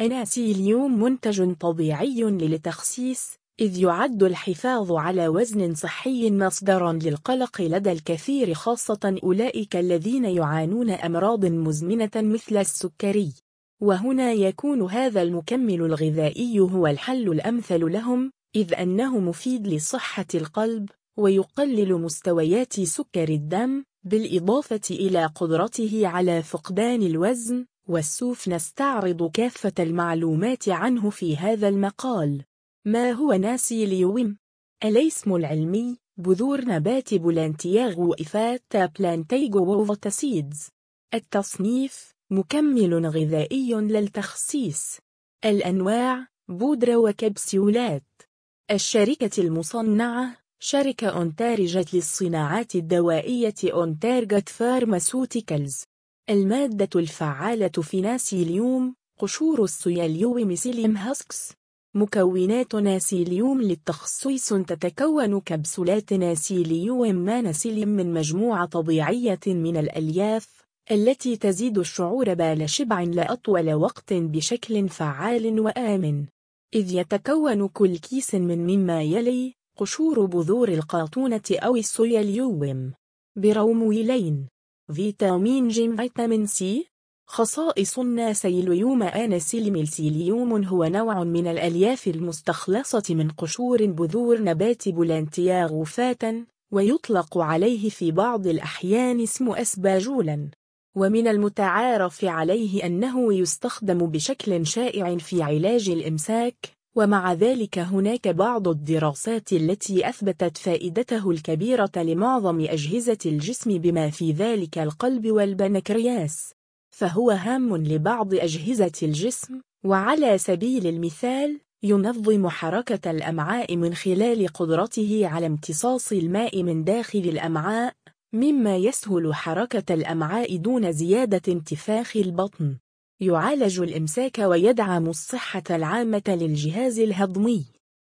أناسيليوم منتج طبيعي للتخسيس إذ يعد الحفاظ على وزن صحي مصدرا للقلق لدى الكثير خاصة أولئك الذين يعانون أمراض مزمنة مثل السكري. وهنا يكون هذا المكمل الغذائي هو الحل الأمثل لهم إذ أنه مفيد لصحة القلب ويقلل مستويات سكر الدم بالإضافة إلى قدرته على فقدان الوزن والسوف نستعرض كافة المعلومات عنه في هذا المقال. ما هو أناسيليوم؟ الاسم العلمي بذور نبات بلانتاغو أوفاتا Plantago ovata seeds التصنيف مكمل غذائي للتخسيس. الأنواع بودرة وكبسولات الشركة المصنعة شركة أونتارجت للصناعات الدوائية On Target Pharmaceuticals المادة الفعالة في أناسيليوم قشور السيليوم psyllium husks. مكونات أناسيليوم للتخسيس تتكون كبسولات أناسيليوم Ana Syllium من مجموعة طبيعية من الألياف التي تزيد الشعور بالشبع لأطول وقت بشكل فعال وآمن. إذ يتكون كل كيس من مما يلي قشور بذور القاطونة أو السيليوم بروميلين فيتامين ج vitamin C. خصائص الناسيليوم آنسيلميلسيليوم هو نوع من الألياف المستخلصة من قشور بذور نبات بولانتياغ فاتا ويطلق عليه في بعض الأحيان اسم أسباجولا. ومن المتعارف عليه أنه يستخدم بشكل شائع في علاج الإمساك ومع ذلك هناك بعض الدراسات التي أثبتت فائدته الكبيرة لمعظم أجهزة الجسم بما في ذلك القلب والبنكرياس. فهو هام لبعض أجهزة الجسم وعلى سبيل المثال ينظم حركة الأمعاء من خلال قدرته على امتصاص الماء من داخل الأمعاء مما يسهل حركة الأمعاء دون زيادة انتفاخ البطن. يعالج الإمساك ويدعم الصحة العامة للجهاز الهضمي.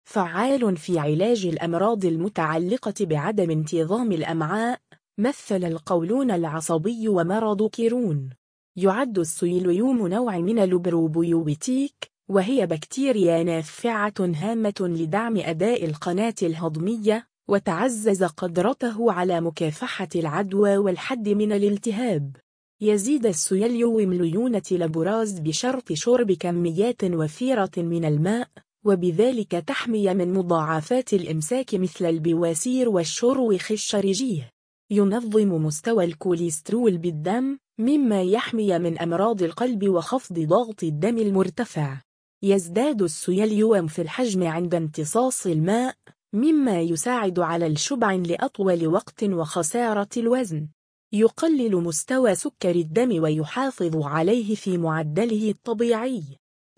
فعال في علاج الأمراض المتعلقة بعدم انتظام الأمعاء مثل القولون العصبي ومرض كرون يعد السيليوم نوع من البروبيوتيك وهي بكتيريا نافعة هامة لدعم أداء القناة الهضمية وتعزز قدرته على مكافحة العدوى والحد من الالتهاب. يزيد السيليوم ليونة البراز بشرط شرب كميات وفيرة من الماء وبذلك تحمي من مضاعفات الإمساك مثل البواسير والشروخ الشرجيه ينظم مستوى الكوليسترول بالدم مما يحمي من أمراض القلب وخفض ضغط الدم المرتفع. يزداد السيليوم في الحجم عند امتصاص الماء مما يساعد على الشبع لأطول وقت وخسارة الوزن. يقلل مستوى سكر الدم ويحافظ عليه في معدله الطبيعي.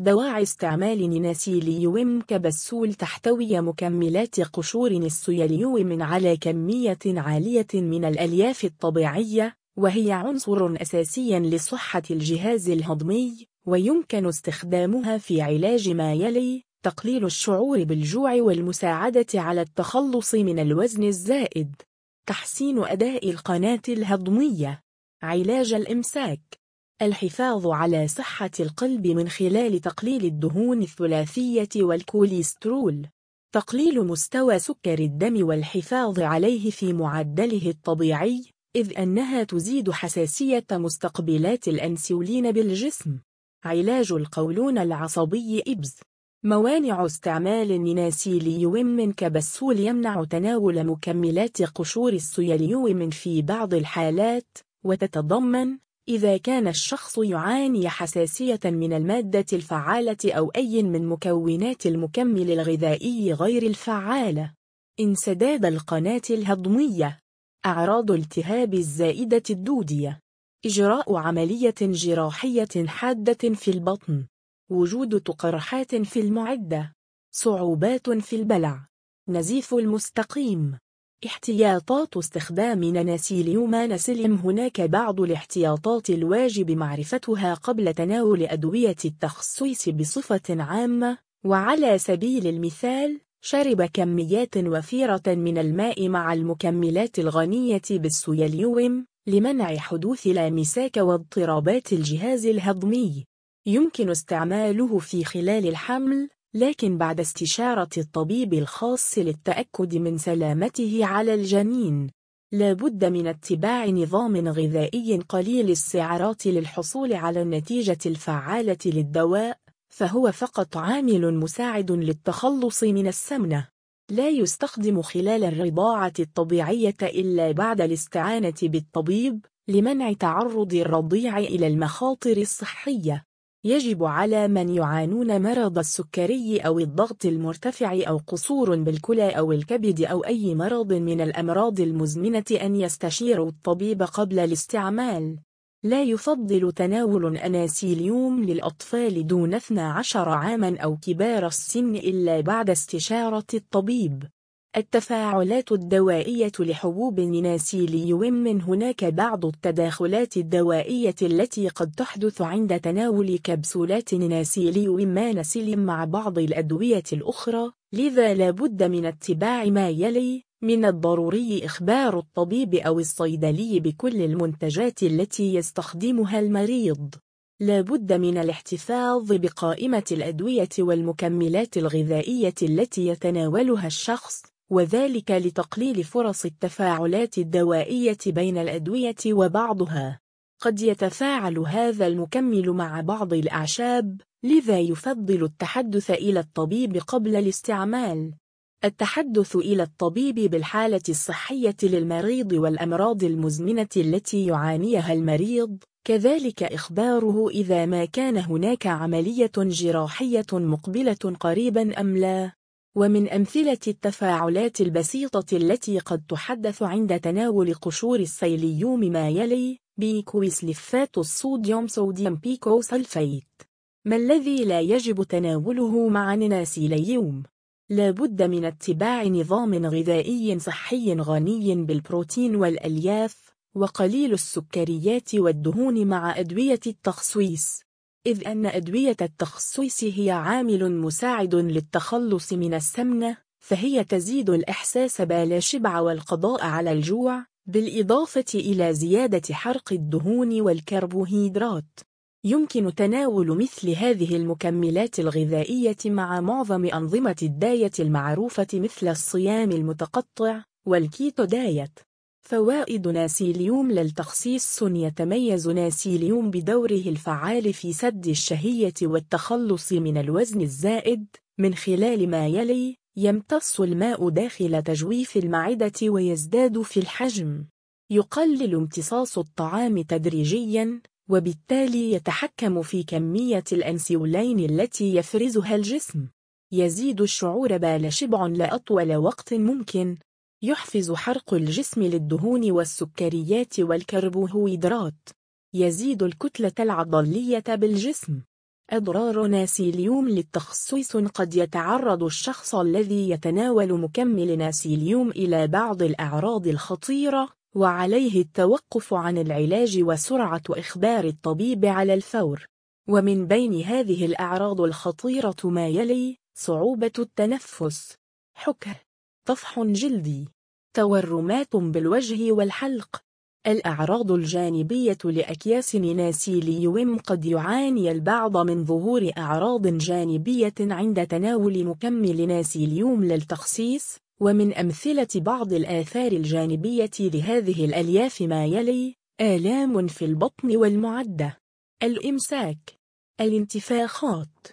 دواعي استعمال نيناسيليوم كبسول تحتوي مكملات قشور السيليوم على كمية عالية من الألياف الطبيعية وهي عنصر أساسي لصحة الجهاز الهضمي ويمكن استخدامها في علاج ما يلي تقليل الشعور بالجوع والمساعدة على التخلص من الوزن الزائد. تحسين أداء القناة الهضمية. علاج الإمساك. الحفاظ على صحة القلب من خلال تقليل الدهون الثلاثية والكوليسترول. تقليل مستوى سكر الدم والحفاظ عليه في معدله الطبيعي إذ أنها تزيد حساسية مستقبلات الأنسولين بالجسم. علاج القولون العصبي إبز. موانع استعمال النيناسيليوم كبسول يمنع تناول مكملات قشور السيليوم في بعض الحالات وتتضمن إذا كان الشخص يعاني حساسية من المادة الفعالة أو أي من مكونات المكمل الغذائي غير الفعالة. انسداد القناة الهضمية. أعراض التهاب الزائدة الدودية. إجراء عملية جراحية حادة في البطن. وجود تقرحات في المعدة صعوبات في البلع نزيف المستقيم. احتياطات استخدام ناناسيليوم نسلم هناك بعض الاحتياطات الواجب معرفتها قبل تناول أدوية التخصيص بصفة عامة. وعلى سبيل المثال شرب كميات وفيرة من الماء مع المكملات الغنية بالسيليوم لمنع حدوث لامساك واضطرابات الجهاز الهضمي. يمكن استعماله في خلال الحمل لكن بعد استشارة الطبيب الخاص للتأكد من سلامته على الجنين. لا بد من اتباع نظام غذائي قليل السعرات للحصول على النتيجة الفعالة للدواء فهو فقط عامل مساعد للتخلص من السمنة. لا يستخدم خلال الرضاعة الطبيعية إلا بعد الاستعانة بالطبيب لمنع تعرض الرضيع إلى المخاطر الصحية. يجب على من يعانون مرض السكري أو الضغط المرتفع أو قصور بالكلى أو الكبد أو أي مرض من الأمراض المزمنة أن يستشيروا الطبيب قبل الاستعمال. لا يفضل تناول أناسيليوم للأطفال دون 12 عاماً أو كبار السن إلا بعد استشارة الطبيب. التفاعلات الدوائية لحبوب أناسيليوم هناك بعض التداخلات الدوائية التي قد تحدث عند تناول كبسولات أناسيليوم Ana Syllium مع بعض الأدوية الأخرى لذا لا بد من اتباع ما يلي من الضروري إخبار الطبيب أو الصيدلي بكل المنتجات التي يستخدمها المريض. لا بد من الاحتفاظ بقائمة الأدوية والمكملات الغذائية التي يتناولها الشخص وذلك لتقليل فرص التفاعلات الدوائية بين الأدوية وبعضها. قد يتفاعل هذا المكمل مع بعض الأعشاب، لذا يفضل التحدث إلى الطبيب قبل الاستعمال. التحدث إلى الطبيب بالحالة الصحية للمريض والأمراض المزمنة التي يعانيها المريض، كذلك إخباره إذا ما كان هناك عملية جراحية مقبلة قريبا أم لا. ومن أمثلة التفاعلات البسيطة التي قد تحدث عند تناول قشور السيليوم ما يلي بيكويسلفات الصوديوم صوديوم بيكوسلفيت ما الذي لا يجب تناوله مع نناسيليوم؟ لا بد من اتباع نظام غذائي صحي غني بالبروتين والألياف وقليل السكريات والدهون مع أدوية التخصيص إذ أن أدوية التخصيص هي عامل مساعد للتخلص من السمنة فهي تزيد الإحساس بالشبع والقضاء على الجوع بالإضافة إلى زيادة حرق الدهون والكربوهيدرات. يمكن تناول مثل هذه المكملات الغذائية مع معظم أنظمة الداية المعروفة مثل الصيام المتقطع والكيتو دايت. فوائد ناسيليوم للتخصيص يتميز ناسيليوم بدوره الفعال في سد الشهية والتخلص من الوزن الزائد من خلال ما يلي يمتص الماء داخل تجويف المعدة ويزداد في الحجم. يقلل امتصاص الطعام تدريجياً وبالتالي يتحكم في كمية الأنسيولين التي يفرزها الجسم. يزيد الشعور بالشبع لأطول وقت ممكن يحفز حرق الجسم للدهون والسكريات والكربوهيدرات. يزيد الكتلة العضلية بالجسم. أضرار ناسيليوم للتخصيص قد يتعرض الشخص الذي يتناول مكمل ناسيليوم إلى بعض الأعراض الخطيرة وعليه التوقف عن العلاج وسرعة إخبار الطبيب على الفور. ومن بين هذه الأعراض الخطيرة ما يلي صعوبة التنفس. حكه طفح جلدي. تورمات بالوجه والحلق. الأعراض الجانبية لأكياس ناسيليوم قد يعاني البعض من ظهور أعراض جانبية عند تناول مكمل ناسيليوم للتخسيس ومن أمثلة بعض الآثار الجانبية لهذه الألياف ما يلي آلام في البطن والمعدة. الإمساك. الانتفاخات.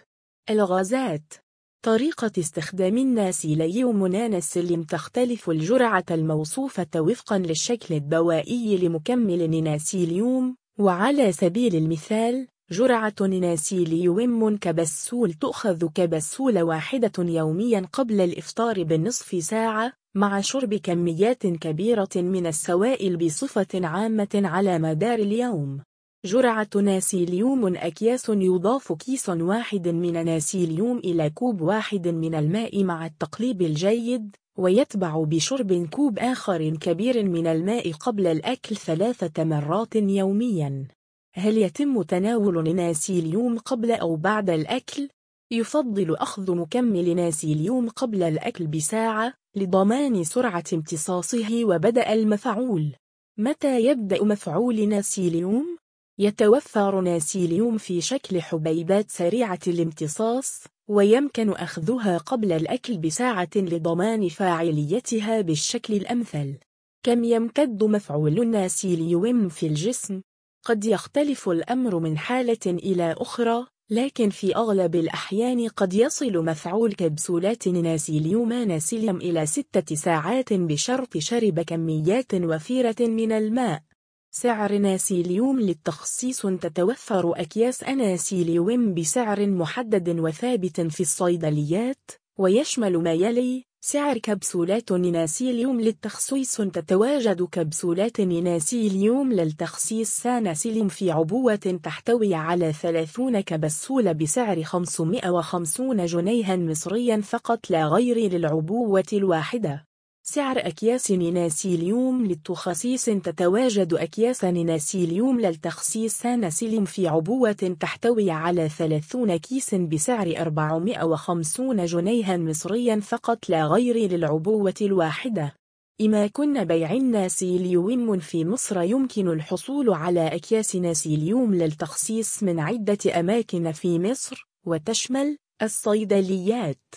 الغازات. طريقة استخدام الناس ليوم نانسلم تختلف الجرعة الموصوفة وفقا للشكل الدوائي لمكمل نيناسيليوم وعلى سبيل المثال جرعة نيناسيليوم كبسول تؤخذ كبسولة واحدة يوميا قبل الإفطار بالنصف ساعة مع شرب كميات كبيرة من السوائل بصفة عامة على مدار اليوم. جرعة ناسيليوم أكياس يضاف كيس واحد من ناسيليوم إلى كوب واحد من الماء مع التقليب الجيد ويتبع بشرب كوب آخر كبير من الماء قبل الأكل ثلاثة مرات يومياً. هل يتم تناول ناسيليوم قبل أو بعد الأكل؟ يفضل أخذ مكمل ناسيليوم قبل الأكل بساعة لضمان سرعة امتصاصه وبدأ المفعول. متى يبدأ مفعول ناسيليوم؟ يتوفر ناسيليوم في شكل حبيبات سريعة الامتصاص ويمكن أخذها قبل الأكل بساعة لضمان فاعليتها بالشكل الأمثل كم يمتد مفعول الناسيليوم في الجسم؟ قد يختلف الأمر من حالة إلى أخرى لكن في أغلب الأحيان قد يصل مفعول كبسولات ناسيليوم ناسيليوم إلى ستة ساعات بشرط شرب كميات وفيرة من الماء سعر ناسيليوم للتخصيص تتوفر أكياس أناسيليوم بسعر محدد وثابت في الصيدليات ويشمل ما يلي سعر كبسولات نيناسيليوم للتخصيص تتواجد كبسولات نيناسيليوم للتخصيص ساناسيليوم في عبوة تحتوي على 30 كبسولة بسعر 550 جنيها مصريا فقط لا غير للعبوة الواحدة. سعر أكياس نيناسيليوم للتخصيص. تتواجد أكياس نيناسيليوم للتخصيص ساناسيليوم في عبوة تحتوي على 30 كيس بسعر 450 جنيها مصريا فقط لا غير للعبوة الواحدة. إما كن بيع ناسيليوم في مصر يمكن الحصول على أكياس ناسيليوم للتخصيص من عدة أماكن في مصر وتشمل الصيدليات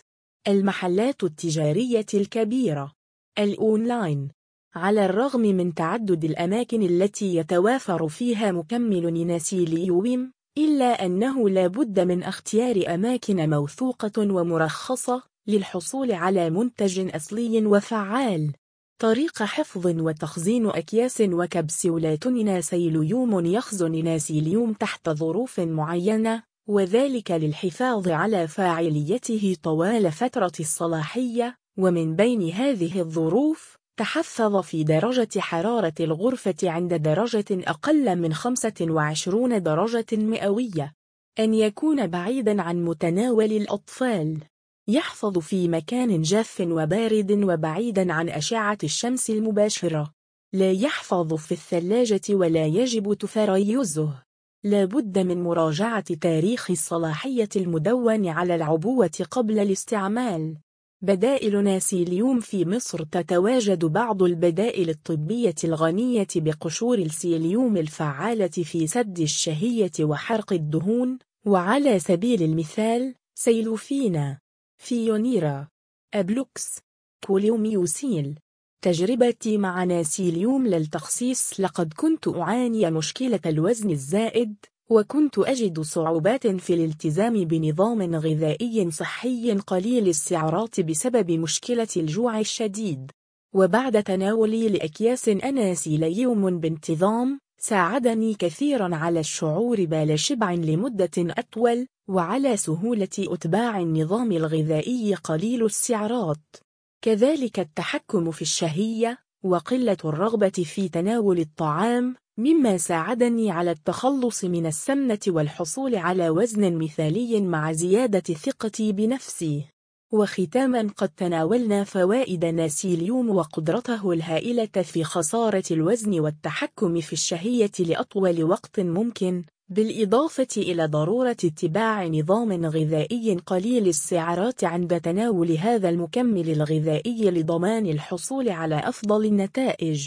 المحلات التجارية الكبيرة الأونلاين. على الرغم من تعدد الأماكن التي يتوافر فيها مكمل نيناسيليوم إلا أنه لا بد من اختيار أماكن موثوقة ومرخصة للحصول على منتج أصلي وفعال. طريق حفظ وتخزين أكياس وكبسولات نيناسيليوم يخزن نيناسيليوم تحت ظروف معينة وذلك للحفاظ على فاعليته طوال فترة الصلاحية ومن بين هذه الظروف تحفظ في درجة حرارة الغرفة عند درجة أقل من 25 درجة مئوية. أن يكون بعيدا عن متناول الأطفال. يحفظ في مكان جاف وبارد وبعيدا عن أشعة الشمس المباشرة. لا يحفظ في الثلاجة ولا يجب تفريزه. لا بد من مراجعة تاريخ الصلاحية المدون على العبوة قبل الاستعمال. بدائل ناسيليوم في مصر تتواجد بعض البدائل الطبية الغنية بقشور السيليوم الفعالة في سد الشهية وحرق الدهون وعلى سبيل المثال سيلوفينا فيونيرا. أبلوكس. كوليوميوسيل تجربتي مع أناسيليوم للتخسيس لقد كنت أعاني مشكلة الوزن الزائد وكنت أجد صعوبات في الالتزام بنظام غذائي صحي قليل السعرات بسبب مشكلة الجوع الشديد. وبعد تناولي لأكياس أناسيليوم بانتظام ساعدني كثيرا على الشعور بالشبع لمدة أطول وعلى سهولة اتباع النظام الغذائي قليل السعرات. كذلك التحكم في الشهية وقلة الرغبة في تناول الطعام مما ساعدني على التخلص من السمنة والحصول على وزن مثالي مع زيادة ثقتي بنفسي. وختاما قد تناولنا فوائد ناسيليوم وقدرته الهائلة في خسارة الوزن والتحكم في الشهية لأطول وقت ممكن. بالإضافة إلى ضرورة اتباع نظام غذائي قليل السعرات عند تناول هذا المكمل الغذائي لضمان الحصول على أفضل النتائج.